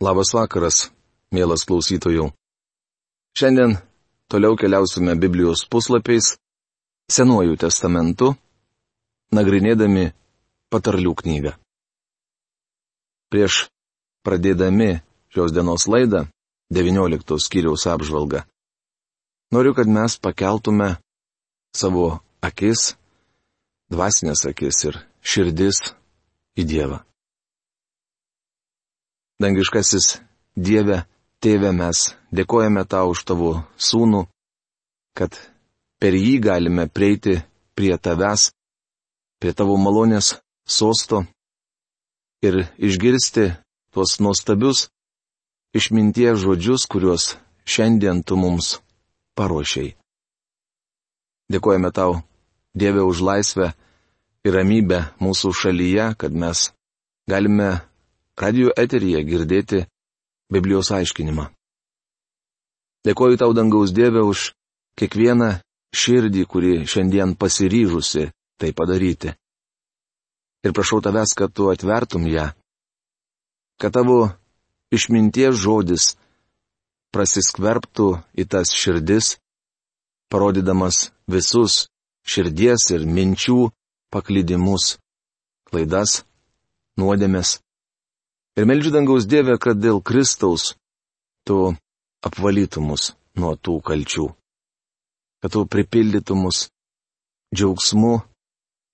Labas vakaras, mielas klausytojų. Šiandien toliau keliausime Biblijos puslapiais, Senuoju testamentu, nagrinėdami patarlių knygą. Prieš pradėdami šios dienos laidą, 19 skyriaus apžvalgą, noriu, kad mes pakeltume savo akis, dvasinės akis ir širdis į Dievą. Dangiškasis Dieve, Tėve, mes dėkojame tau už tavo sūnų, kad per jį galime prieiti prie tavęs, prie tavo malonės sosto ir išgirsti tuos nuostabius išminties žodžius, kuriuos šiandien tu mums paruošiai. Dėkojame tau, Dieve, už laisvę ir ramybę mūsų šalyje, kad mes galime radio eteryje girdėti Biblijos aiškinimą. Dėkoju tau dangaus Dieve už kiekvieną širdį, kuri šiandien pasiryžusi tai padaryti. Ir prašau tavęs, kad tu atvertum ją, kad tavo išminties žodis prasiskverbtų į tas širdis, parodydamas visus širdies ir minčių paklydimus, klaidas, nuodėmės. Ir meldžiu dangaus Dievę, kad dėl Kristaus tu apvalytum mus nuo tų kalčių. Kad tu pripildytum mus džiaugsmu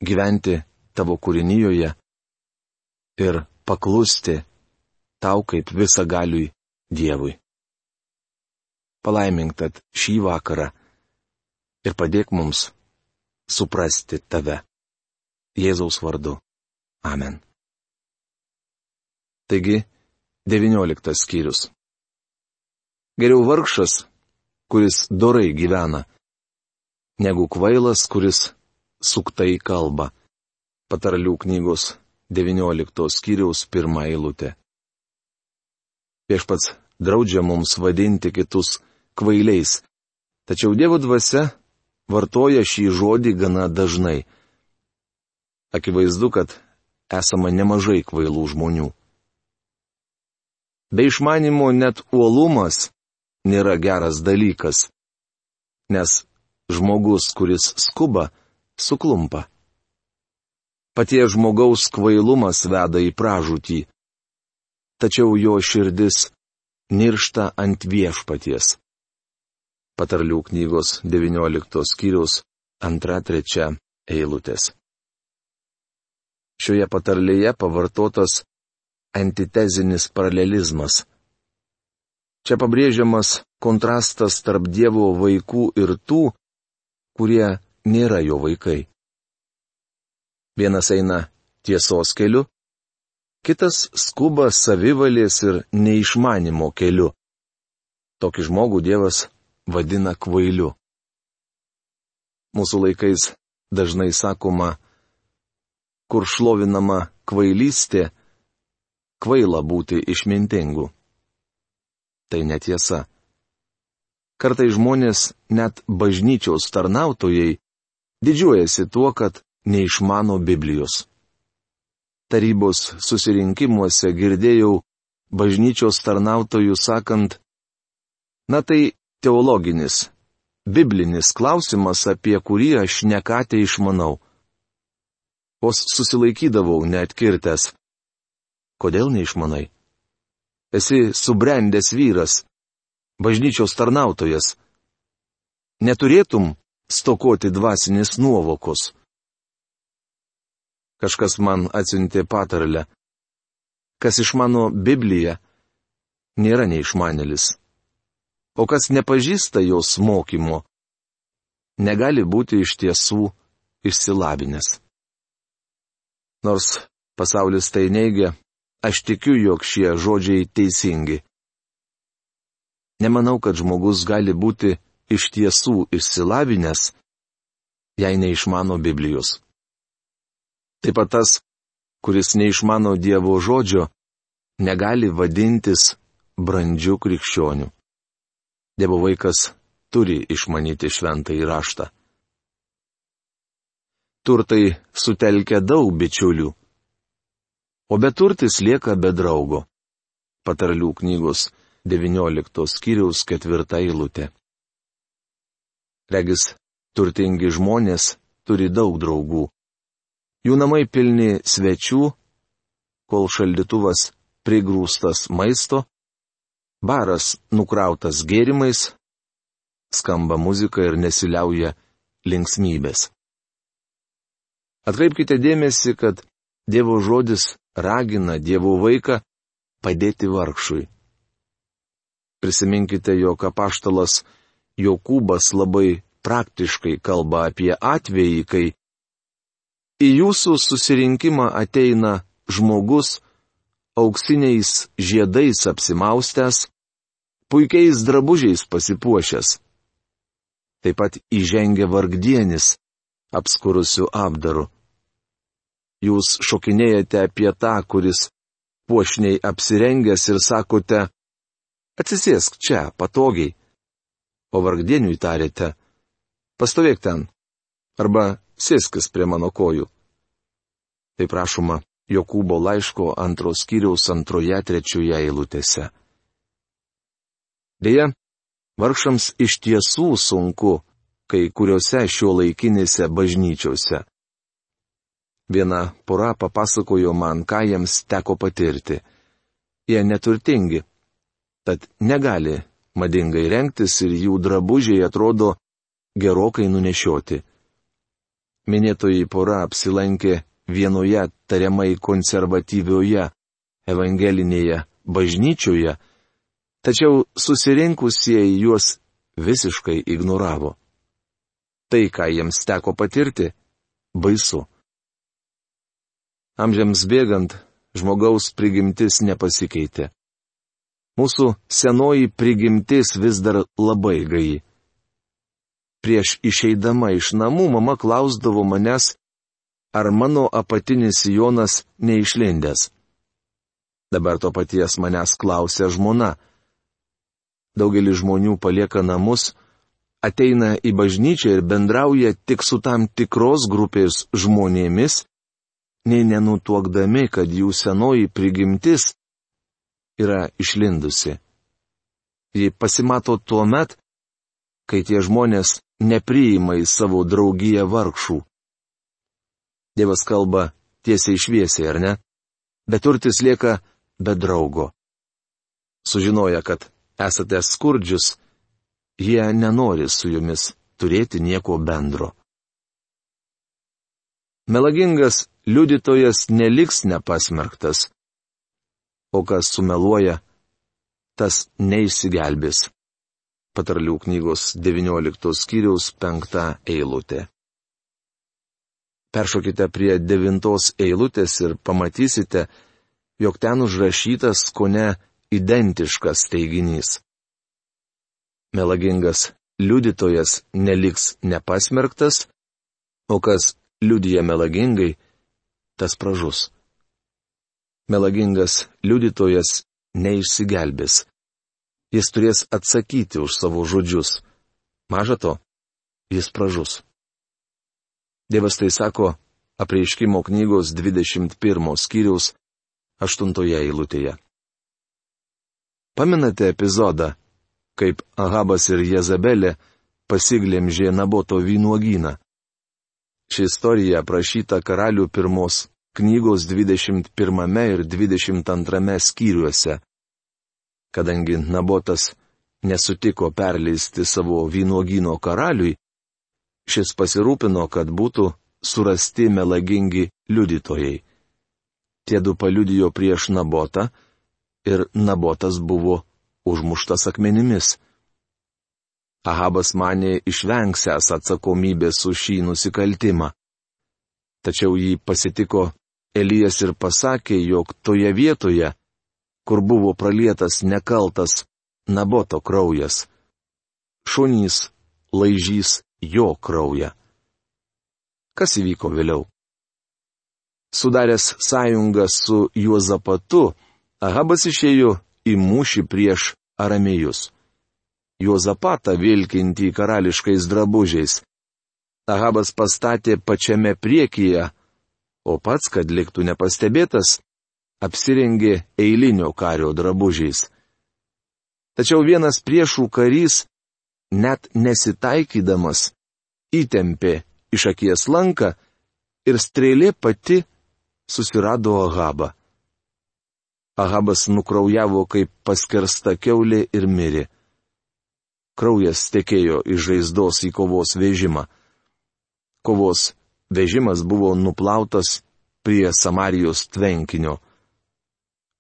gyventi tavo kūrinyjoje ir paklusti tau kaip visagaliui Dievui. Palaimink tad šį vakarą ir padėk mums suprasti tave. Jėzaus vardu. Amen. Taigi, 19 skyrius. Geriau vargšas, kuris dorai gyvena, negu kvailas, kuris suktai kalba. Patarlių knygos 19 skyriaus pirmą eilutę. Viešpats draudžia mums vadinti kitus kvailiais, tačiau Dievo dvasia vartoja šį žodį gana dažnai. Akivaizdu, kad esama nemažai kvailų žmonių. Be išmanimo net uolumas nėra geras dalykas. Nes žmogus, kuris skuba, suklumpa. Patie žmogaus kvailumas veda į pražūtį. Tačiau jo širdis niršta ant viešpaties. Patarlių knygos 19 skyriaus 2-3 eilutės. Šioje patarlėje pavartotas antitezinis paralelizmas. Čia pabrėžiamas kontrastas tarp Dievo vaikų ir tų, kurie nėra jo vaikai. Vienas eina tiesos keliu, kitas skuba savivalės ir neišmanimo keliu. Tokį žmogų Dievas vadina kvailiu. Mūsų laikais dažnai sakoma, kur šlovinama kvailystė, kvaila būti išmintingu. Tai netiesa. Kartai žmonės, net bažnyčios tarnautojai, didžiuojasi tuo, kad neišmano Biblijos. Tarybos susirinkimuose girdėjau bažnyčios tarnautojų sakant, na tai teologinis, biblinis klausimas, apie kurį aš nekatė išmanau. Vos susilaikydavau neatkirtęs, Kodėl neišmanai? Esi subrendęs vyras, bažnyčios tarnautojas. Neturėtum stokoti dvasinės nuovokos. Kažkas man atsiuntė patarlę. Kas išmano Bibliją, nėra neišmanelis. O kas nepažįsta jos mokymo, negali būti iš tiesų išsilavinęs. Nors pasaulis tai neigia, Aš tikiu, jog šie žodžiai teisingi. Nemanau, kad žmogus gali būti iš tiesų išsilavinęs, jei neišmano Biblijos. Taip pat tas, kuris neišmano Dievo žodžio, negali vadintis brandžiu krikščioniu. Dievo vaikas turi išmanyti šventą įraštą. Turtai sutelkia daug bičiulių o beturtis lieka be draugo. patarlių knygos 19 skyriaus 4 eilutė. Regis, turtingi žmonės turi daug draugų. Jų namai pilni svečių, kol šaldytuvas prigrūstas maisto, baras nukrautas gėrimais, skamba muzika ir nesiliauja linksmybės. Atkreipkite dėmesį, kad Dievo žodis ragina Dievo vaiką padėti vargšui. Prisiminkite, jog apaštalas Jokūbas labai praktiškai kalba apie atvejį, kai į jūsų susirinkimą ateina žmogus auksiniais žiedais apsimaustęs, puikiais drabužiais pasipuošęs. Taip pat įžengia vargdienis, apskurusiu apdaru. Jūs šokinėjate apie tą, kuris puošniai apsirengęs ir sakote, atsisėsk čia, patogiai. O vargdieniui tarėte, pastovėk ten, arba sėskis prie mano kojų. Tai prašoma Jokūbo laiško antros kiriaus antroje trečioje eilutėse. Deja, vargšams iš tiesų sunku, kai kuriuose šio laikinėse bažnyčiose. Viena pora papasakojo man, ką jiems teko patirti. Jie neturtingi, tad negali madingai rengtis ir jų drabužiai atrodo gerokai nunešioti. Minėtoji pora apsilankė vienoje tariamai konservatyvioje evangelinėje bažnyčioje, tačiau susirinkusieji juos visiškai ignoravo. Tai, ką jiems teko patirti, baisu. Amžiams bėgant, žmogaus prigimtis nepasikeitė. Mūsų senoji prigimtis vis dar labai gai. Prieš išeidama iš namų mama klausdavo manęs, ar mano apatinis Jonas neišlindęs. Dabar to paties manęs klausia žmona. Daugelis žmonių palieka namus, ateina į bažnyčią ir bendrauja tik su tam tikros grupės žmonėmis, nei nenutuokdami, kad jų senoji prigimtis yra išlindusi. Ji pasimato tuo met, kai tie žmonės nepriima į savo draugiją vargšų. Dievas kalba tiesiai šviesiai, ar ne? Bet turtis lieka be draugo. Sužinoja, kad esate skurdžius, jie nenori su jumis turėti nieko bendro. Melagingas liudytojas neliks nepasmerktas. O kas sumeluoja, tas neišsigelbės. Patarlių knygos 19 skyriaus 5 eilutė. Peršokite prie 9 eilutės ir pamatysite, jog ten užrašytas kone identiškas teiginys. Melagingas liudytojas neliks nepasmerktas, o kas liudija melagingai, tas pražus. Melagingas liudytojas neišsigelbės. Jis turės atsakyti už savo žodžius. Maža to, jis pražus. Dievas tai sako apreiškimo knygos 21 skyriaus 8 eilutėje. Paminate epizodą, kaip Ahabas ir Jezabelė pasiglemžė Naboto vynuogyną. Ši istorija aprašyta karalių pirmos knygos 21 ir 22 skyriuose. Kadangi Nabotas nesutiko perleisti savo vynuogino karaliui, šis pasirūpino, kad būtų surasti melagingi liudytojai. Tie du paliudijo prieš Nabotą ir Nabotas buvo užmuštas akmenimis. Ahabas manė išvengsęs atsakomybės už šį nusikaltimą. Tačiau jį pasitiko Elijas ir pasakė, jog toje vietoje, kur buvo pralietas nekaltas Naboto kraujas, šunys laižys jo kraują. Kas įvyko vėliau? Sudaręs sąjungą su Juozapatu, Ahabas išėjo į mūšį prieš aramėjus. Juozapatą vilkinti karališkais drabužiais. Ahabas pastatė pačiame priekyje, o pats, kad liktų nepastebėtas, apsirengė eilinio kario drabužiais. Tačiau vienas priešų karys, net nesitaikydamas, įtempė iš akies lanką ir strėlė pati susirado Ahabą. Ahabas nukraujavo kaip paskersta keulė ir mirė. Kraujas tekėjo iš žaizdos į kovos vežimą. Kovos vežimas buvo nuplautas prie Samarijos tvenkinio.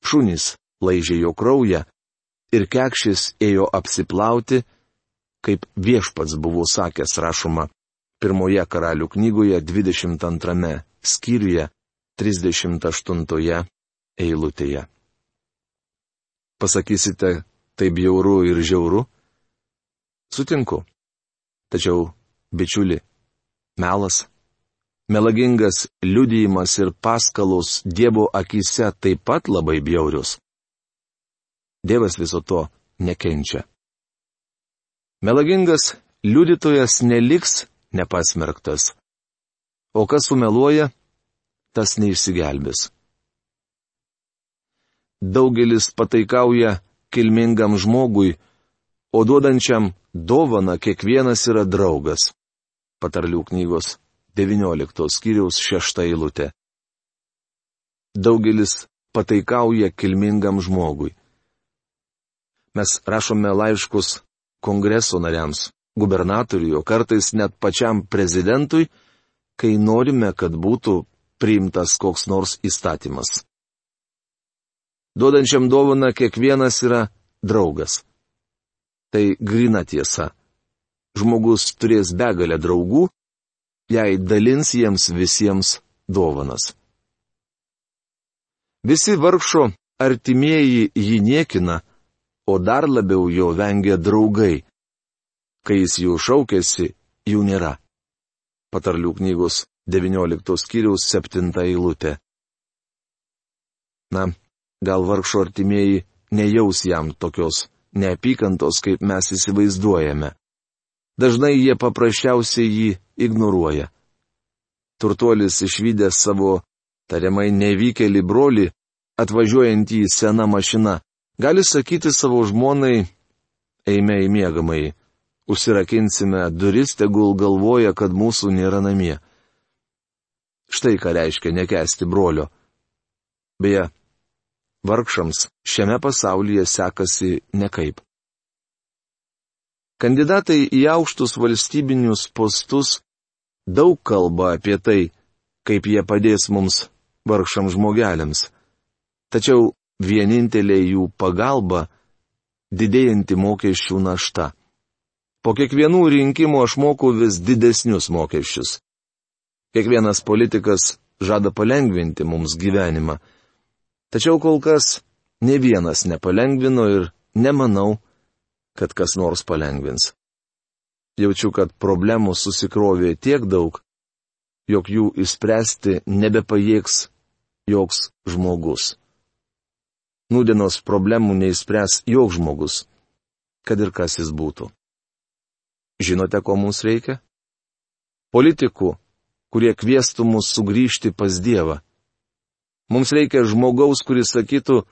Šunys laižė jo kraują ir kekšis ėjo apsiplauti, kaip viešpats buvo sakęs rašoma pirmoje karalių knygoje 22 skyriuje 38 eilutėje. Pasakysite, tai bjauru ir žiauru? Sutinku. Tačiau, bičiuli, melas, melagingas liudijimas ir paskalos Dievo akise taip pat labai bjaurius. Dievas viso to nekenčia. Melagingas liudytojas neliks nepasmerktas. O kas sumeluoja, tas neišsigelbės. Daugelis pataikauja kilmingam žmogui, o duodančiam dovana kiekvienas yra draugas. Patarlių knygos 19 skyriaus 6 eilutė. Daugelis pataikauja kilmingam žmogui. Mes rašome laiškus kongreso nariams, gubernatoriui, o kartais net pačiam prezidentui, kai norime, kad būtų priimtas koks nors įstatymas. Duodančiam dovaną kiekvienas yra draugas. Tai grina tiesa. Žmogus turės begalę draugų, jei dalins jiems visiems dovanas. Visi vargšo artimieji jį niekina, o dar labiau jo vengia draugai. Kai jis jų šaukėsi, jų nėra. Patarlių knygos 19 skyriaus 7 eilutė. Na, gal vargšo artimieji nejaus jam tokios neapykantos, kaip mes įsivaizduojame. Dažnai jie paprasčiausiai jį ignoruoja. Turtuolis išvykęs savo tariamai nevykėlį brolį, atvažiuojantį į seną mašiną, gali sakyti savo žmonai, eime į mėgamai, užsirakinsime duris, tegul galvoja, kad mūsų nėra namie. Štai ką reiškia nekesti brolio. Beje, vargšams šiame pasaulyje sekasi nekaip. Kandidatai į aukštus valstybinius postus daug kalba apie tai, kaip jie padės mums vargšams žmogeliams. Tačiau vienintelė jų pagalba - didėjanti mokesčių našta. Po kiekvienų rinkimų aš moku vis didesnius mokesčius. Kiekvienas politikas žada palengvinti mums gyvenimą. Tačiau kol kas ne vienas nepalengvino ir nemanau, kad kas nors palengvins. Jaučiu, kad problemų susikrovė tiek daug, jog jų išspręsti nebepajėgs joks žmogus. Nūdienos problemų neįspręs joks žmogus, kad ir kas jis būtų. Žinote, ko mums reikia? Politikų, kurie kvieštų mus sugrįžti pas Dievą. Mums reikia žmogaus, kuris sakytų,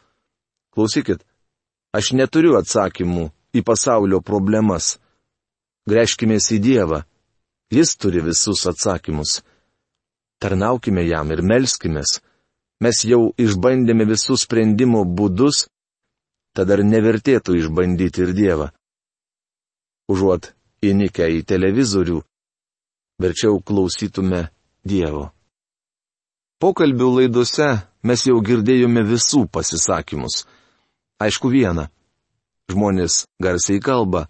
klausykit, aš neturiu atsakymų į pasaulio problemas. Greškime į Dievą. Jis turi visus atsakymus. Tarnaukime jam ir melskimės. Mes jau išbandėme visus sprendimo būdus, tad ar nevertėtų išbandyti ir Dievą. Užuot įnikę į televizorių, verčiau klausytume Dievo. Pokalbių laidose mes jau girdėjome visų pasisakymus. Aišku viena. Žmonės garsiai kalba,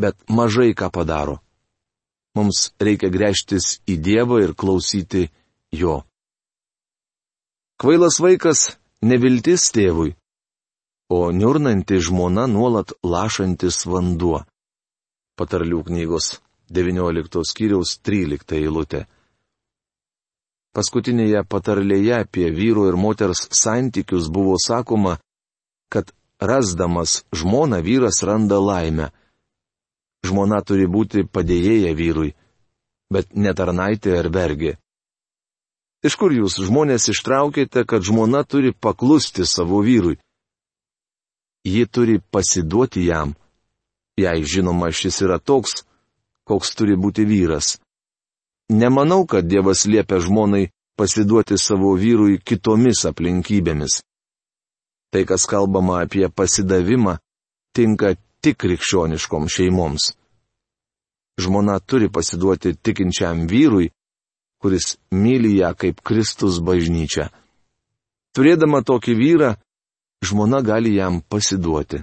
bet mažai ką padaro. Mums reikia grėžtis į Dievą ir klausyti Jo. Kvailas vaikas neviltis tėvui, o niurnanti žmona nuolat lašantis vanduo. Patarlių knygos 19 skyriaus 13 eilutė. Paskutinėje patarlėje apie vyro ir moters santykius buvo sakoma, kad rasdamas žmoną vyras randa laimę. Žmona turi būti padėjėja vyrui, bet netarnaitė ar vergė. Iš kur jūs žmonės ištraukėte, kad žmona turi paklusti savo vyrui? Ji turi pasiduoti jam. Jei žinoma, šis yra toks, koks turi būti vyras. Nemanau, kad Dievas liepia žmonai pasiduoti savo vyrui kitomis aplinkybėmis. Tai, kas kalbama apie pasidavimą, tinka tik krikščioniškom šeimoms. Žmona turi pasiduoti tikinčiam vyrui, kuris myli ją kaip Kristus bažnyčia. Turėdama tokį vyrą, žmona gali jam pasiduoti.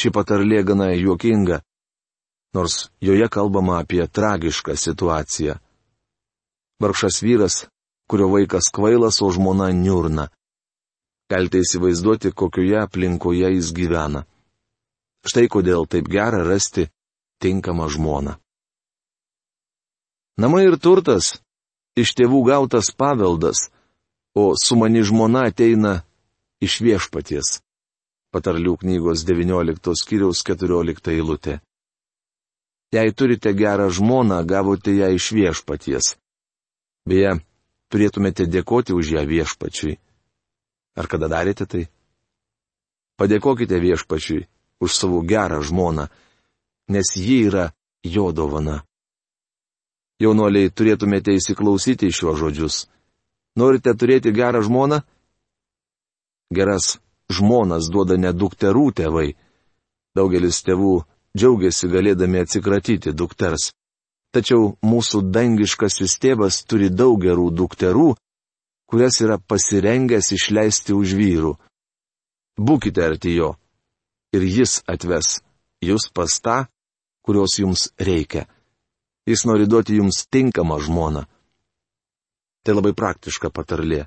Ši patarlė gana juokinga, nors joje kalbama apie tragišką situaciją. Vargšas vyras, kurio vaikas kvailas, o žmona niurna. Galite įsivaizduoti, kokioje aplinkoje jis gyvena. Štai kodėl taip gera rasti tinkamą žmoną. Namai ir turtas - iš tėvų gautas paveldas, o sumani žmona ateina iš viešpaties. Patarlių knygos 19 skyriaus 14 eilutė. Jei turite gerą žmoną, gavote ją iš viešpaties. Beje, turėtumėte dėkoti už ją viešpačiui. Ar kada darėte tai? Padėkokite viešpačiui už savo gerą žmoną, nes ji yra jo dovana. Jaunoliai, turėtumėte įsiklausyti į šiuos žodžius. Norite turėti gerą žmoną? Geras žmonas duoda ne dukterų tėvai. Daugelis tėvų džiaugiasi galėdami atsikratyti dukters. Tačiau mūsų dangiškasis tėvas turi daug gerų dukterų, kurias yra pasirengęs išleisti už vyrų. Būkite arti jo. Ir jis atves jūs pas tą, kurios jums reikia. Jis nori duoti jums tinkamą žmoną. Tai labai praktiška patarlė.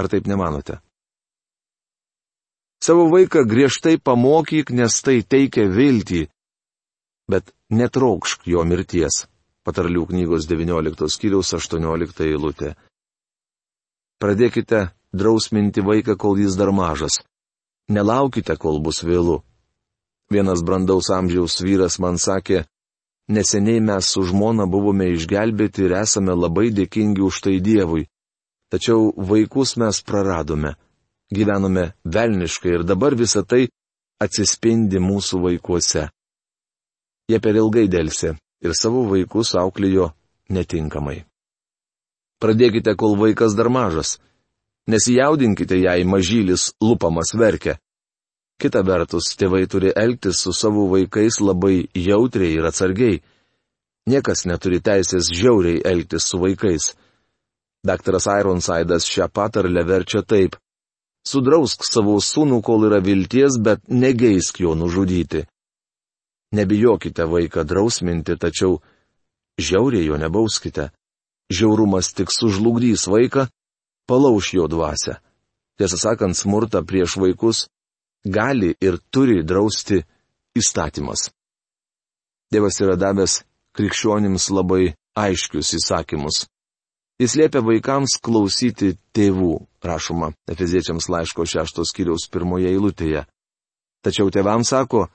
Ar taip nemanote? Savo vaiką griežtai pamokyk, nes tai teikia viltį, bet netraukšk jo mirties. Patarlių knygos 19 skyriaus 18 eilutė. Pradėkite drausminti vaiką, kol jis dar mažas. Nelaukite, kol bus vėlu. Vienas brandaus amžiaus vyras man sakė, Neseniai mes su žmona buvome išgelbėti ir esame labai dėkingi už tai Dievui. Tačiau vaikus mes praradome. Gyvenome velniškai ir dabar visa tai atsispindi mūsų vaikuose. Jie per ilgai dėlse ir savo vaikus auklėjo netinkamai. Pradėkite, kol vaikas dar mažas. Nesijaudinkite, jei mažylis lupamas verkia. Kita vertus, tėvai turi elgtis su savo vaikais labai jautriai ir atsargiai. Niekas neturi teisės žiauriai elgtis su vaikais. Daktaras Ironsaidas šią patarlę verčia taip. Sudrausk savo sūnų, kol yra vilties, bet negeisk jo nužudyti. Nebijokite vaiką drausminti, tačiau žiauriai jo nebauskite. Žiaurumas tik sužlugdys vaiką, palauš jo dvasę. Tiesą sakant, smurtą prieš vaikus gali ir turi drausti įstatymas. Dievas yra davęs krikščionims labai aiškius įsakymus. Jis liepia vaikams klausyti tėvų, rašoma Efeziečiams laiško šeštos kiriaus pirmoje eilutėje. Tačiau tėvams sako,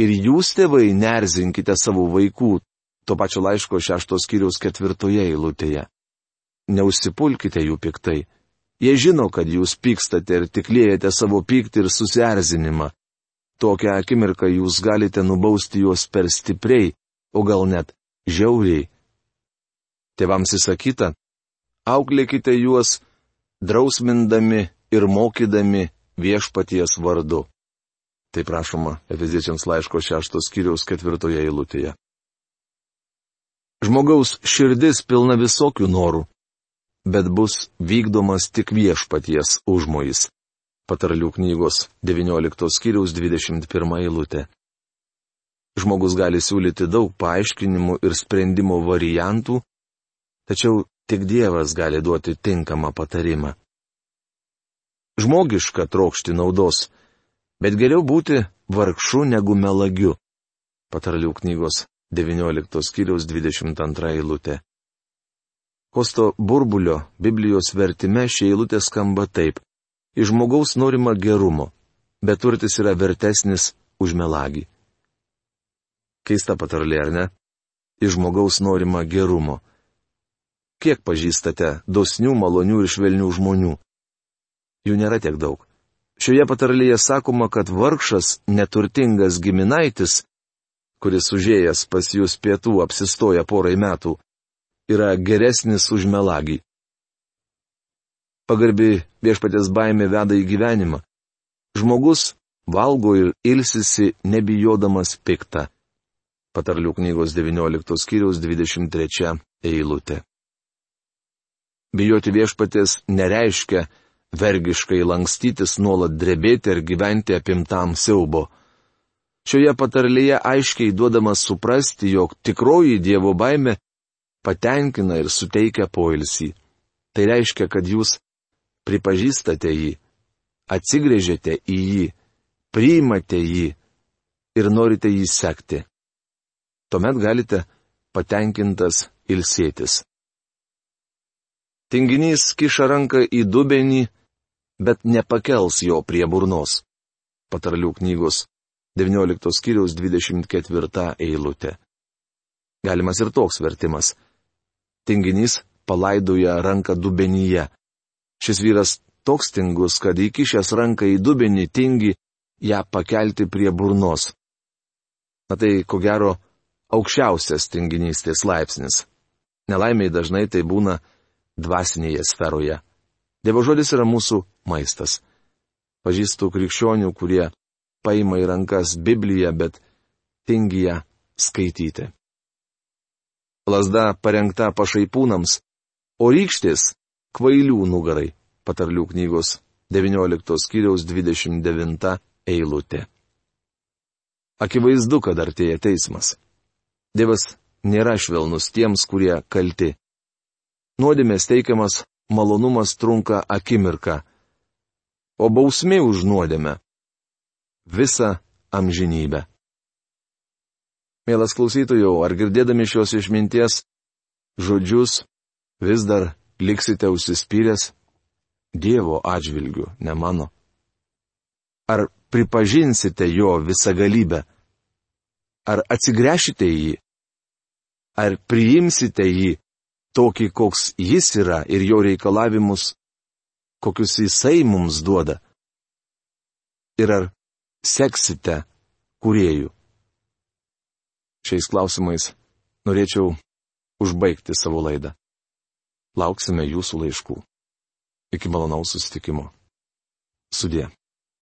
ir jūs tėvai nerzinkite savo vaikų, to pačio laiško šeštos kiriaus ketvirtoje eilutėje. Neužsipulkite jų piktai Jie žino, kad jūs pykstate ir tik liejate savo pyktį ir susierzinimą. Tokią akimirką jūs galite nubausti juos per stipriai, o gal net žiauriai. Tėvams įsakyta, auklėkite juos, drausmindami ir mokydami viešpaties vardu. Tai prašoma Efeziečiams laiško šeštos kiriaus ketvirtoje eilutėje. Žmogaus širdis pilna visokių norų bet bus vykdomas tik viešpaties užmojais. Patarlių knygos 19 skyriaus 21 eilutė. Žmogus gali siūlyti daug paaiškinimų ir sprendimo variantų, tačiau tik Dievas gali duoti tinkamą patarimą. Žmogiška trokšti naudos, bet geriau būti vargšu negu melagiu. Patarlių knygos 19 skyriaus 22 eilutė. Kosto burbulio Biblijos vertime šie eilutė skamba taip. Iš žmogaus norima gerumo, bet turtis yra vertesnis už melagį. Keista patarlė, ar ne? Iš žmogaus norima gerumo. Kiek pažįstate dosnių, malonių ir švelnių žmonių? Jų nėra tiek daug. Šioje patarlėje sakoma, kad vargšas, neturtingas giminaitis, kuris užėjęs pas jūs pietų apsistoja porai metų, yra geresnis už melagį. Pagarbi viešpatės baimė veda į gyvenimą. Žmogus valgo ir ilsisi nebijodamas piktą. Patarlių knygos 19 skyriaus 23 eilutė. Bijoti viešpatės nereiškia, vergiškai lankstytis, nuolat drebėti ar gyventi apimtam siaubo. Šioje patarlėje aiškiai duodamas suprasti, jog tikroji Dievo baime patenkina ir suteikia poilsį. Tai reiškia, kad jūs pripažįstate jį, atsigrėžėte į jį, priimate jį ir norite jį sekti. Tuomet galite patenkintas ilsėtis. Tinginys kiša ranką į dubenį bet nepakels jo prie burnos. Patarlių knygos 19 skyriaus 24 eilutė. Galimas ir toks vertimas. Tinginys palaidoja ranką dubenyje. Šis vyras toks tingus, kad įkišęs ranką į dubenį tingi ją pakelti prie burnos. Na tai, ko gero, aukščiausias tinginystės laipsnis. Nelaimiai dažnai tai būna dvasinėje sferoje. Dievo žodis yra mūsų maistas. Pažįstu krikščionių, kurie paima į rankas Bibliją, bet tingi ją skaityti. Lasda parengta pašaipūnams, o rykštis kvailių nugarai, patarlių knygos 19 skyriaus 29 eilutė. Akivaizdu, kad artėja teismas. Dievas nėra švelnus tiems, kurie kalti. Nuodėmės teikiamas malonumas trunka akimirką, o bausmė už nuodėmę - visą amžinybę. Mielas klausytojų, ar girdėdami šios išminties žodžius vis dar liksite užsispyręs Dievo atžvilgiu, ne mano? Ar pripažinsite jo visą galybę? Ar atsigręšite į jį? Ar priimsite jį tokį, koks jis yra ir jo reikalavimus, kokius jisai mums duoda. Ir ar seksite kuriejų? Šiais klausimais norėčiau užbaigti savo laidą. Lauksime jūsų laiškų. Iki malonaus susitikimo. Sudė.